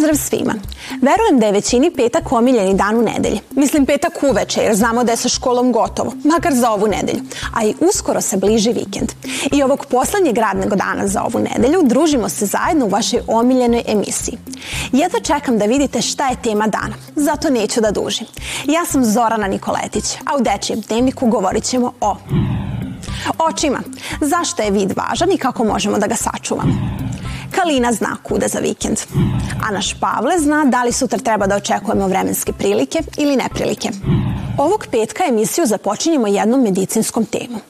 Pozdrav svima. Verujem da je većini petak omiljeni dan u nedelji. Mislim petak uveče jer znamo da je sa školom gotovo, makar za ovu nedelju, a i uskoro se bliži vikend. I ovog poslednjeg radnog dana za ovu nedelju družimo se zajedno u vašoj omiljenoj emisiji. Jedva čekam da vidite šta je tema dana, zato neću da dužim. Ja sam Zorana Nikoletić, a u Dečijem dnevniku govorit ćemo o... Očima. Zašto je vid važan i kako možemo da ga sačuvamo? Kalina zna kuda za vikend. A naš Pavle zna da li sutra treba da očekujemo vremenske prilike ili neprilike. Ovog petka emisiju započinjemo jednom medicinskom temom.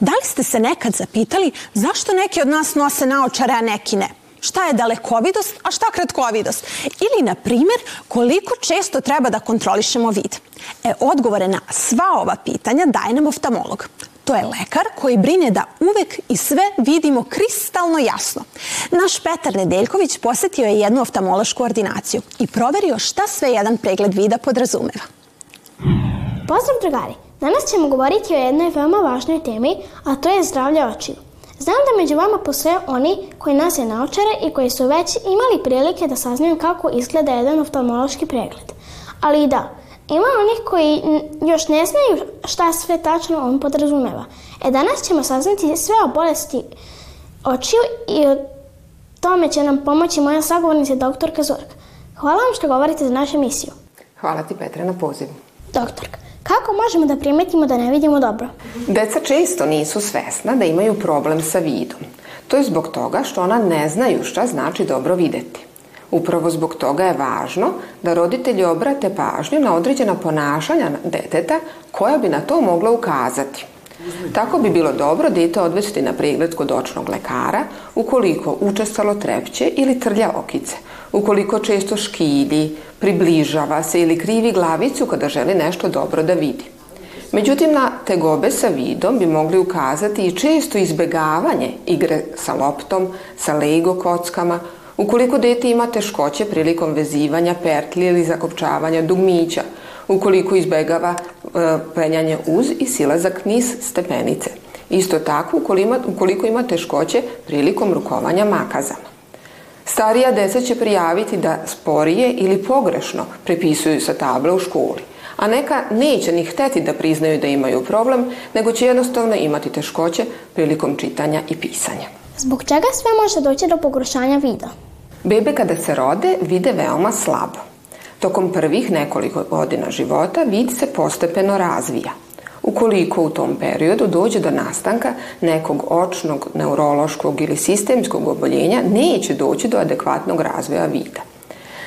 Da li ste se nekad zapitali zašto neki od nas nose naočare, a neki ne? Šta je dalekovidost, a šta kratkovidost? Ili, na primer, koliko često treba da kontrolišemo vid? E, odgovore na sva ova pitanja daje nam oftamolog. To je lekar koji brine da uvek i sve vidimo kristalno jasno. Naš Petar Nedeljković posetio je jednu oftamološku ordinaciju i proverio šta sve jedan pregled vida podrazumeva. Pozdrav drugari! Danas ćemo govoriti o jednoj veoma važnoj temi, a to je zdravlje očiju. Znam da među vama postoje oni koji nas je naočare i koji su već imali prilike da saznaju kako izgleda jedan oftalmološki pregled. Ali i da, Ima onih koji još ne znaju šta sve tačno on podrazumeva. E danas ćemo saznati sve o bolesti očiju i o tome će nam pomoći moja sagovornica doktorka Zorka. Hvala vam što govorite za našu emisiju. Hvala ti Petra na pozivu. Doktorka, kako možemo da primetimo da ne vidimo dobro? Deca često nisu svesna da imaju problem sa vidom. To je zbog toga što ona ne znaju šta znači dobro videti. Upravo zbog toga je važno da roditelji obrate pažnju na određena ponašanja deteta koja bi na to mogla ukazati. Tako bi bilo dobro dete odvesti na pregled kod očnog lekara ukoliko učestalo trepće ili trlja okice, ukoliko često škilji, približava se ili krivi glavicu kada želi nešto dobro da vidi. Međutim, na tegobe sa vidom bi mogli ukazati i često izbegavanje igre sa loptom, sa lego kockama, Ukoliko dete ima teškoće prilikom vezivanja, pertli ili zakopčavanja dugmića, ukoliko izbegava e, penjanje uz i silazak niz stepenice. Isto tako ukoliko ima, ukoliko ima teškoće prilikom rukovanja makazama. Starija deca će prijaviti da sporije ili pogrešno prepisuju sa table u školi, a neka neće ni hteti da priznaju da imaju problem, nego će jednostavno imati teškoće prilikom čitanja i pisanja. Zbog čega sve može doći do pogoršanja vida? Bebe kada se rode vide veoma slabo. Tokom prvih nekoliko godina života vid se postepeno razvija. Ukoliko u tom periodu dođe do nastanka nekog očnog, neurološkog ili sistemskog oboljenja, neće doći do adekvatnog razvoja vida.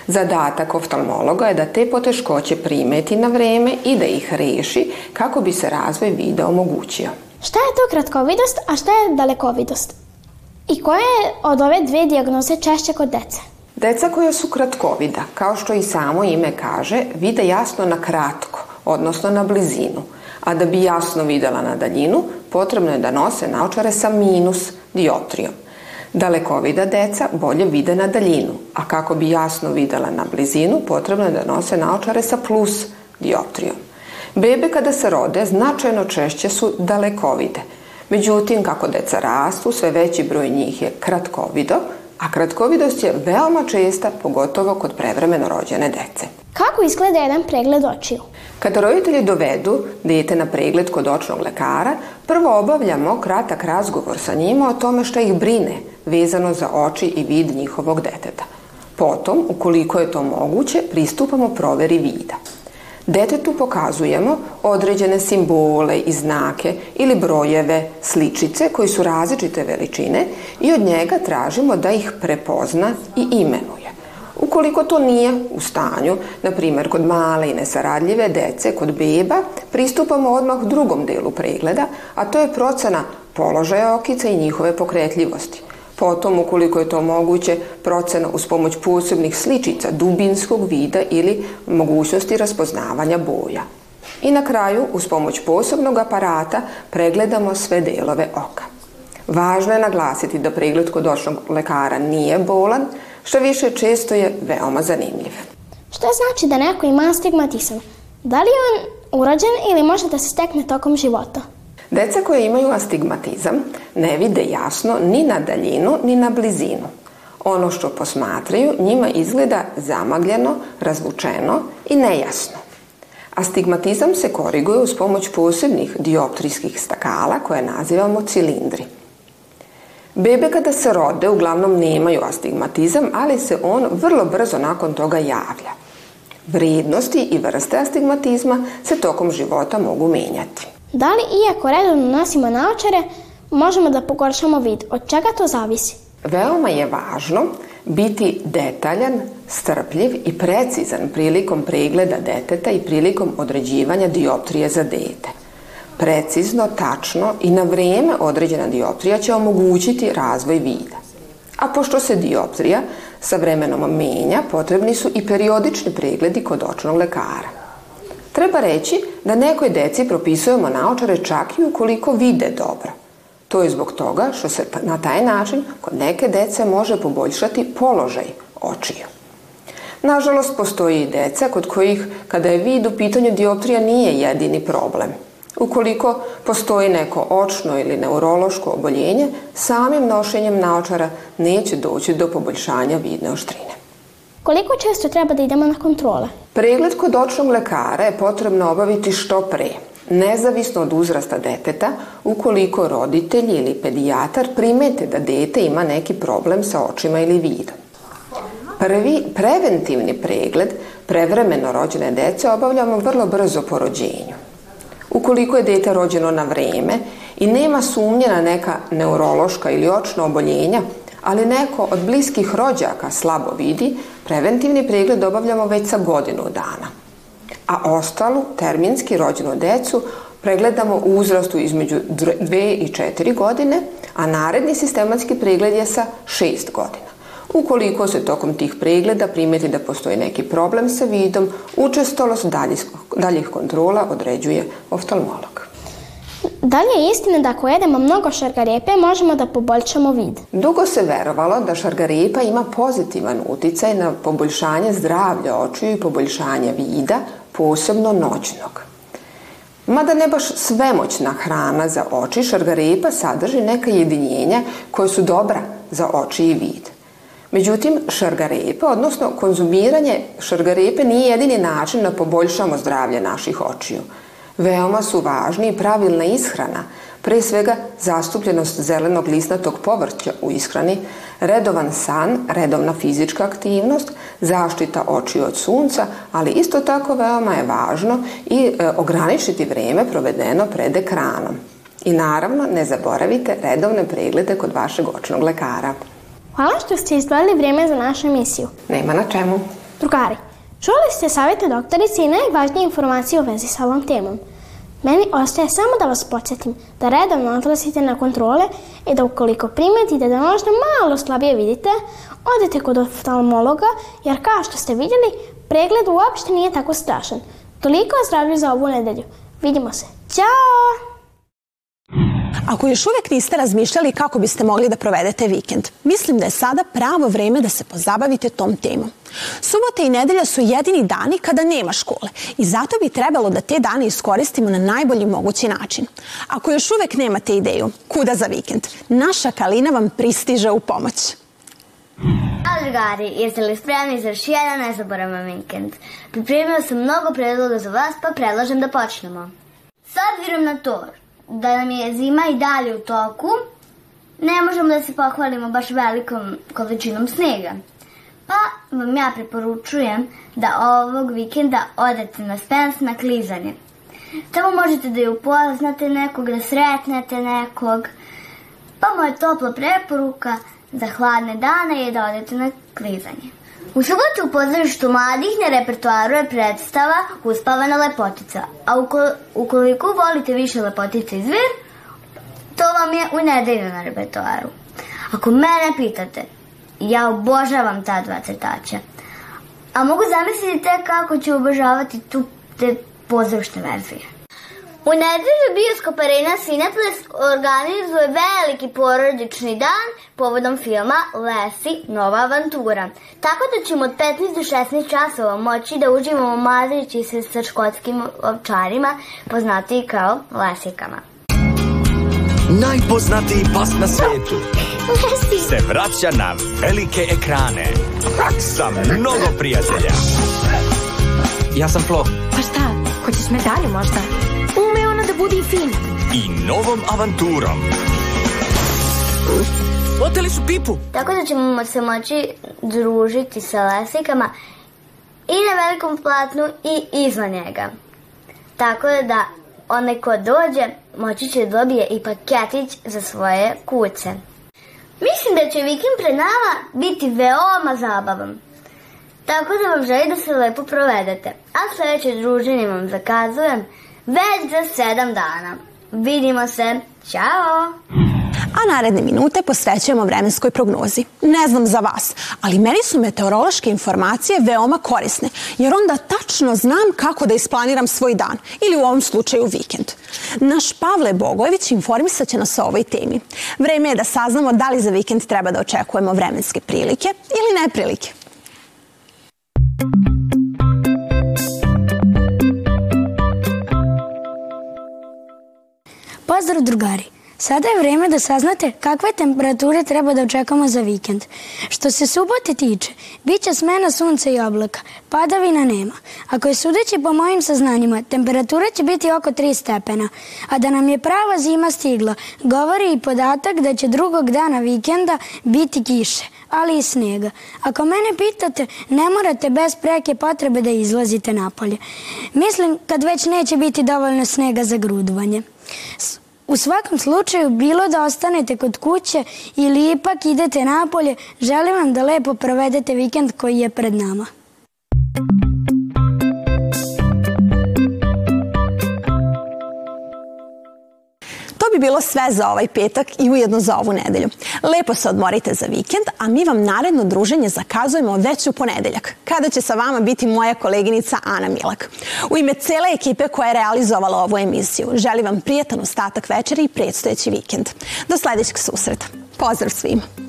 Zadatak oftalmologa je da te poteškoće primeti na vreme i da ih reši kako bi se razvoj vida omogućio. Šta je to kratkovidost, a šta je dalekovidost? I koje od ove dve dijagnoze češće kod dece? Deca koja su kratkovida, kao što i samo ime kaže, vide jasno na kratko, odnosno na blizinu. A da bi jasno videla na daljinu, potrebno je da nose naočare sa minus dioptrijom. Dalekovida deca bolje vide na daljinu, a kako bi jasno videla na blizinu, potrebno je da nose naočare sa plus dioptrijom. Bebe kada se rode značajno češće su dalekovide – Međutim, kako deca rastu, sve veći broj njih je kratkovido, a kratkovidost je veoma česta, pogotovo kod prevremeno rođene dece. Kako izgleda jedan pregled očiju? Kada roditelji dovedu dete na pregled kod očnog lekara, prvo obavljamo kratak razgovor sa njima o tome što ih brine vezano za oči i vid njihovog deteta. Potom, ukoliko je to moguće, pristupamo proveri vida. Detetu pokazujemo određene simbole i znake ili brojeve, sličice koji su različite veličine i od njega tražimo da ih prepozna i imenuje. Ukoliko to nije u stanju, na primjer kod male i nesaradljive dece, kod beba, pristupamo odmah drugom delu pregleda, a to je procena položaja okica i njihove pokretljivosti potom ukoliko je to moguće procena uz pomoć posebnih sličica dubinskog vida ili mogućnosti raspoznavanja boja. I na kraju uz pomoć posebnog aparata pregledamo sve delove oka. Važno je naglasiti da pregled kod očnog lekara nije bolan, što više često je veoma zanimljiv. Što znači da neko ima astigmatizam? Da li je on urođen ili može da se stekne tokom života? Deca koja imaju astigmatizam ne vide jasno ni na daljinu ni na blizinu. Ono što posmatraju njima izgleda zamagljeno, razvučeno i nejasno. Astigmatizam se koriguje uz pomoć posebnih dioptrijskih stakala koje nazivamo cilindri. Bebe kada se rode uglavnom nemaju astigmatizam, ali se on vrlo brzo nakon toga javlja. Vrednosti i vrste astigmatizma se tokom života mogu menjati. Da li iako redovno nosimo naočare, možemo da pogoršamo vid? Od čega to zavisi? Veoma je važno biti detaljan, strpljiv i precizan prilikom pregleda deteta i prilikom određivanja dioptrije za dete. Precizno, tačno i na vreme određena dioptrija će omogućiti razvoj vida. A pošto se dioptrija sa vremenom menja, potrebni su i periodični pregledi kod očnog lekara. Treba reći da nekoj deci propisujemo naočare čak i ukoliko vide dobro. To je zbog toga što se pa- na taj način kod neke dece može poboljšati položaj očiju. Nažalost, postoji i deca kod kojih, kada je vid u pitanju dioptrija, nije jedini problem. Ukoliko postoji neko očno ili neurološko oboljenje, samim nošenjem naočara neće doći do poboljšanja vidne oštrine. Koliko često treba da idemo na kontrole? Pregled kod očnog lekara je potrebno obaviti što pre, nezavisno od uzrasta deteta, ukoliko roditelji ili pedijatar primete da dete ima neki problem sa očima ili vidom. Prvi preventivni pregled prevremeno rođene dece obavljamo vrlo brzo po rođenju. Ukoliko je dete rođeno na vreme i nema sumnje na neka neurološka ili očna oboljenja, ali neko od bliskih rođaka slabo vidi, preventivni pregled obavljamo već sa godinu dana. A ostalu, terminski rođenu decu, pregledamo u uzrastu između 2 i 4 godine, a naredni sistematski pregled je sa 6 godina. Ukoliko se tokom tih pregleda primeti da postoji neki problem sa vidom, učestalost daljih, daljih kontrola određuje oftalmolog. Da li je istina da ako jedemo mnogo šargarepe možemo da poboljšamo vid? Dugo se verovalo da šargarepa ima pozitivan uticaj na poboljšanje zdravlja očiju i poboljšanje vida, posebno noćnog. Mada ne baš svemoćna hrana za oči, šargarepa sadrži neka jedinjenja koja su dobra za oči i vid. Međutim, šargarepa, odnosno konzumiranje šargarepe nije jedini način da poboljšamo zdravlje naših očiju – Veoma su važni i pravilna ishrana, pre svega zastupljenost zelenog lisnatog povrća u ishrani, redovan san, redovna fizička aktivnost, zaštita očiju od sunca, ali isto tako veoma je važno i e, ograničiti vreme provedeno pred ekranom. I naravno, ne zaboravite redovne preglede kod vašeg očnog lekara. Hvala što ste izdvojili vreme za našu emisiju. Nema na čemu. Drugari, Čuli ste savjete doktorice i najvažnije informacije u vezi sa ovom temom. Meni ostaje samo da vas podsjetim da redovno odlazite na kontrole i da ukoliko primetite da možda malo slabije vidite, odete kod oftalmologa jer kao što ste vidjeli, pregled uopšte nije tako strašan. Toliko o zdravlju za ovu nedelju. Vidimo se. Ćao! Ako još uvek niste razmišljali kako biste mogli da provedete vikend, mislim da je sada pravo vreme da se pozabavite tom temom. Subota i nedelja su jedini dani kada nema škole i zato bi trebalo da te dane iskoristimo na najbolji mogući način. Ako još uvek nemate ideju kuda za vikend, naša Kalina vam pristiže u pomoć. Drugari, jeste li spremni za još jedan nezaboravan vikend? Pripremio sam mnogo predloga za vas, pa predlažem da počnemo. S obzirom na to da nam je zima i dalje u toku, ne možemo da se pohvalimo baš velikom količinom snega. Pa vam ja preporučujem da ovog vikenda odete na Spens na klizanje. Tamo možete da je upoznate nekog, da sretnete nekog. Pa moja topla preporuka za hladne dane je da odete na klizanje. U subotu u pozorištu mladih na repertoaru je predstava Uspavana lepotica, a ukoliko volite više lepotica i zver, to vam je u nedelju na repertoaru. Ako mene pitate, ja obožavam ta dva crtača. A mogu zamisliti tek kako ću obožavati tu te pozorišne verzije. U nedelju bioskop Arena Sinatles da organizuje veliki porodični dan povodom filma Lesi Nova avantura. Tako da ćemo od 15 do 16 časova moći da uživamo mladići se sa škotskim ovčarima, poznati kao lesikama. Najpoznatiji pas na svetu Lesi. se vraća na velike ekrane sa mnogo prijatelja. Ja sam Flo. Pa šta, hoćeš medalju možda? budi fin. I novom avanturom. Oteli su pipu. Tako da ćemo se moći družiti sa lesikama i na velikom platnu i izvan njega. Tako da onaj ko dođe moći će da dobije i paketić za svoje kuće. Mislim da će vikend pred nama biti veoma zabavan. Tako da vam želim da se lepo provedete. A sledeće druženje vam zakazujem već za sedam dana. Vidimo se. Ćao! a naredne minute posvećujemo vremenskoj prognozi. Ne znam za vas, ali meni su meteorološke informacije veoma korisne, jer onda tačno znam kako da isplaniram svoj dan, ili u ovom slučaju vikend. Naš Pavle Bogojević informisaće nas o ovoj temi. Vreme je da saznamo da li za vikend treba da očekujemo vremenske prilike ili neprilike. Thank Pozdrav drugari! Sada je vreme da saznate kakve temperature treba da očekamo za vikend. Što se subote tiče, bit će smena sunca i oblaka, padavina nema. Ako je sudeći po mojim saznanjima, temperatura će biti oko 3 stepena. A da nam je prava zima stigla, govori i podatak da će drugog dana vikenda biti kiše, ali i snega. Ako mene pitate, ne morate bez preke potrebe da izlazite napolje. Mislim kad već neće biti dovoljno snega za grudovanje. U svakom slučaju, bilo da ostanete kod kuće ili ipak idete napolje, želim vam da lepo provedete vikend koji je pred nama. bilo sve za ovaj petak i ujedno za ovu nedelju. Lepo se odmorite za vikend, a mi vam naredno druženje zakazujemo već u ponedeljak, kada će sa vama biti moja koleginica Ana Milak. U ime cele ekipe koja je realizovala ovu emisiju, želim vam prijetan ostatak večera i predstojeći vikend. Do sledećeg susreta. Pozdrav svima!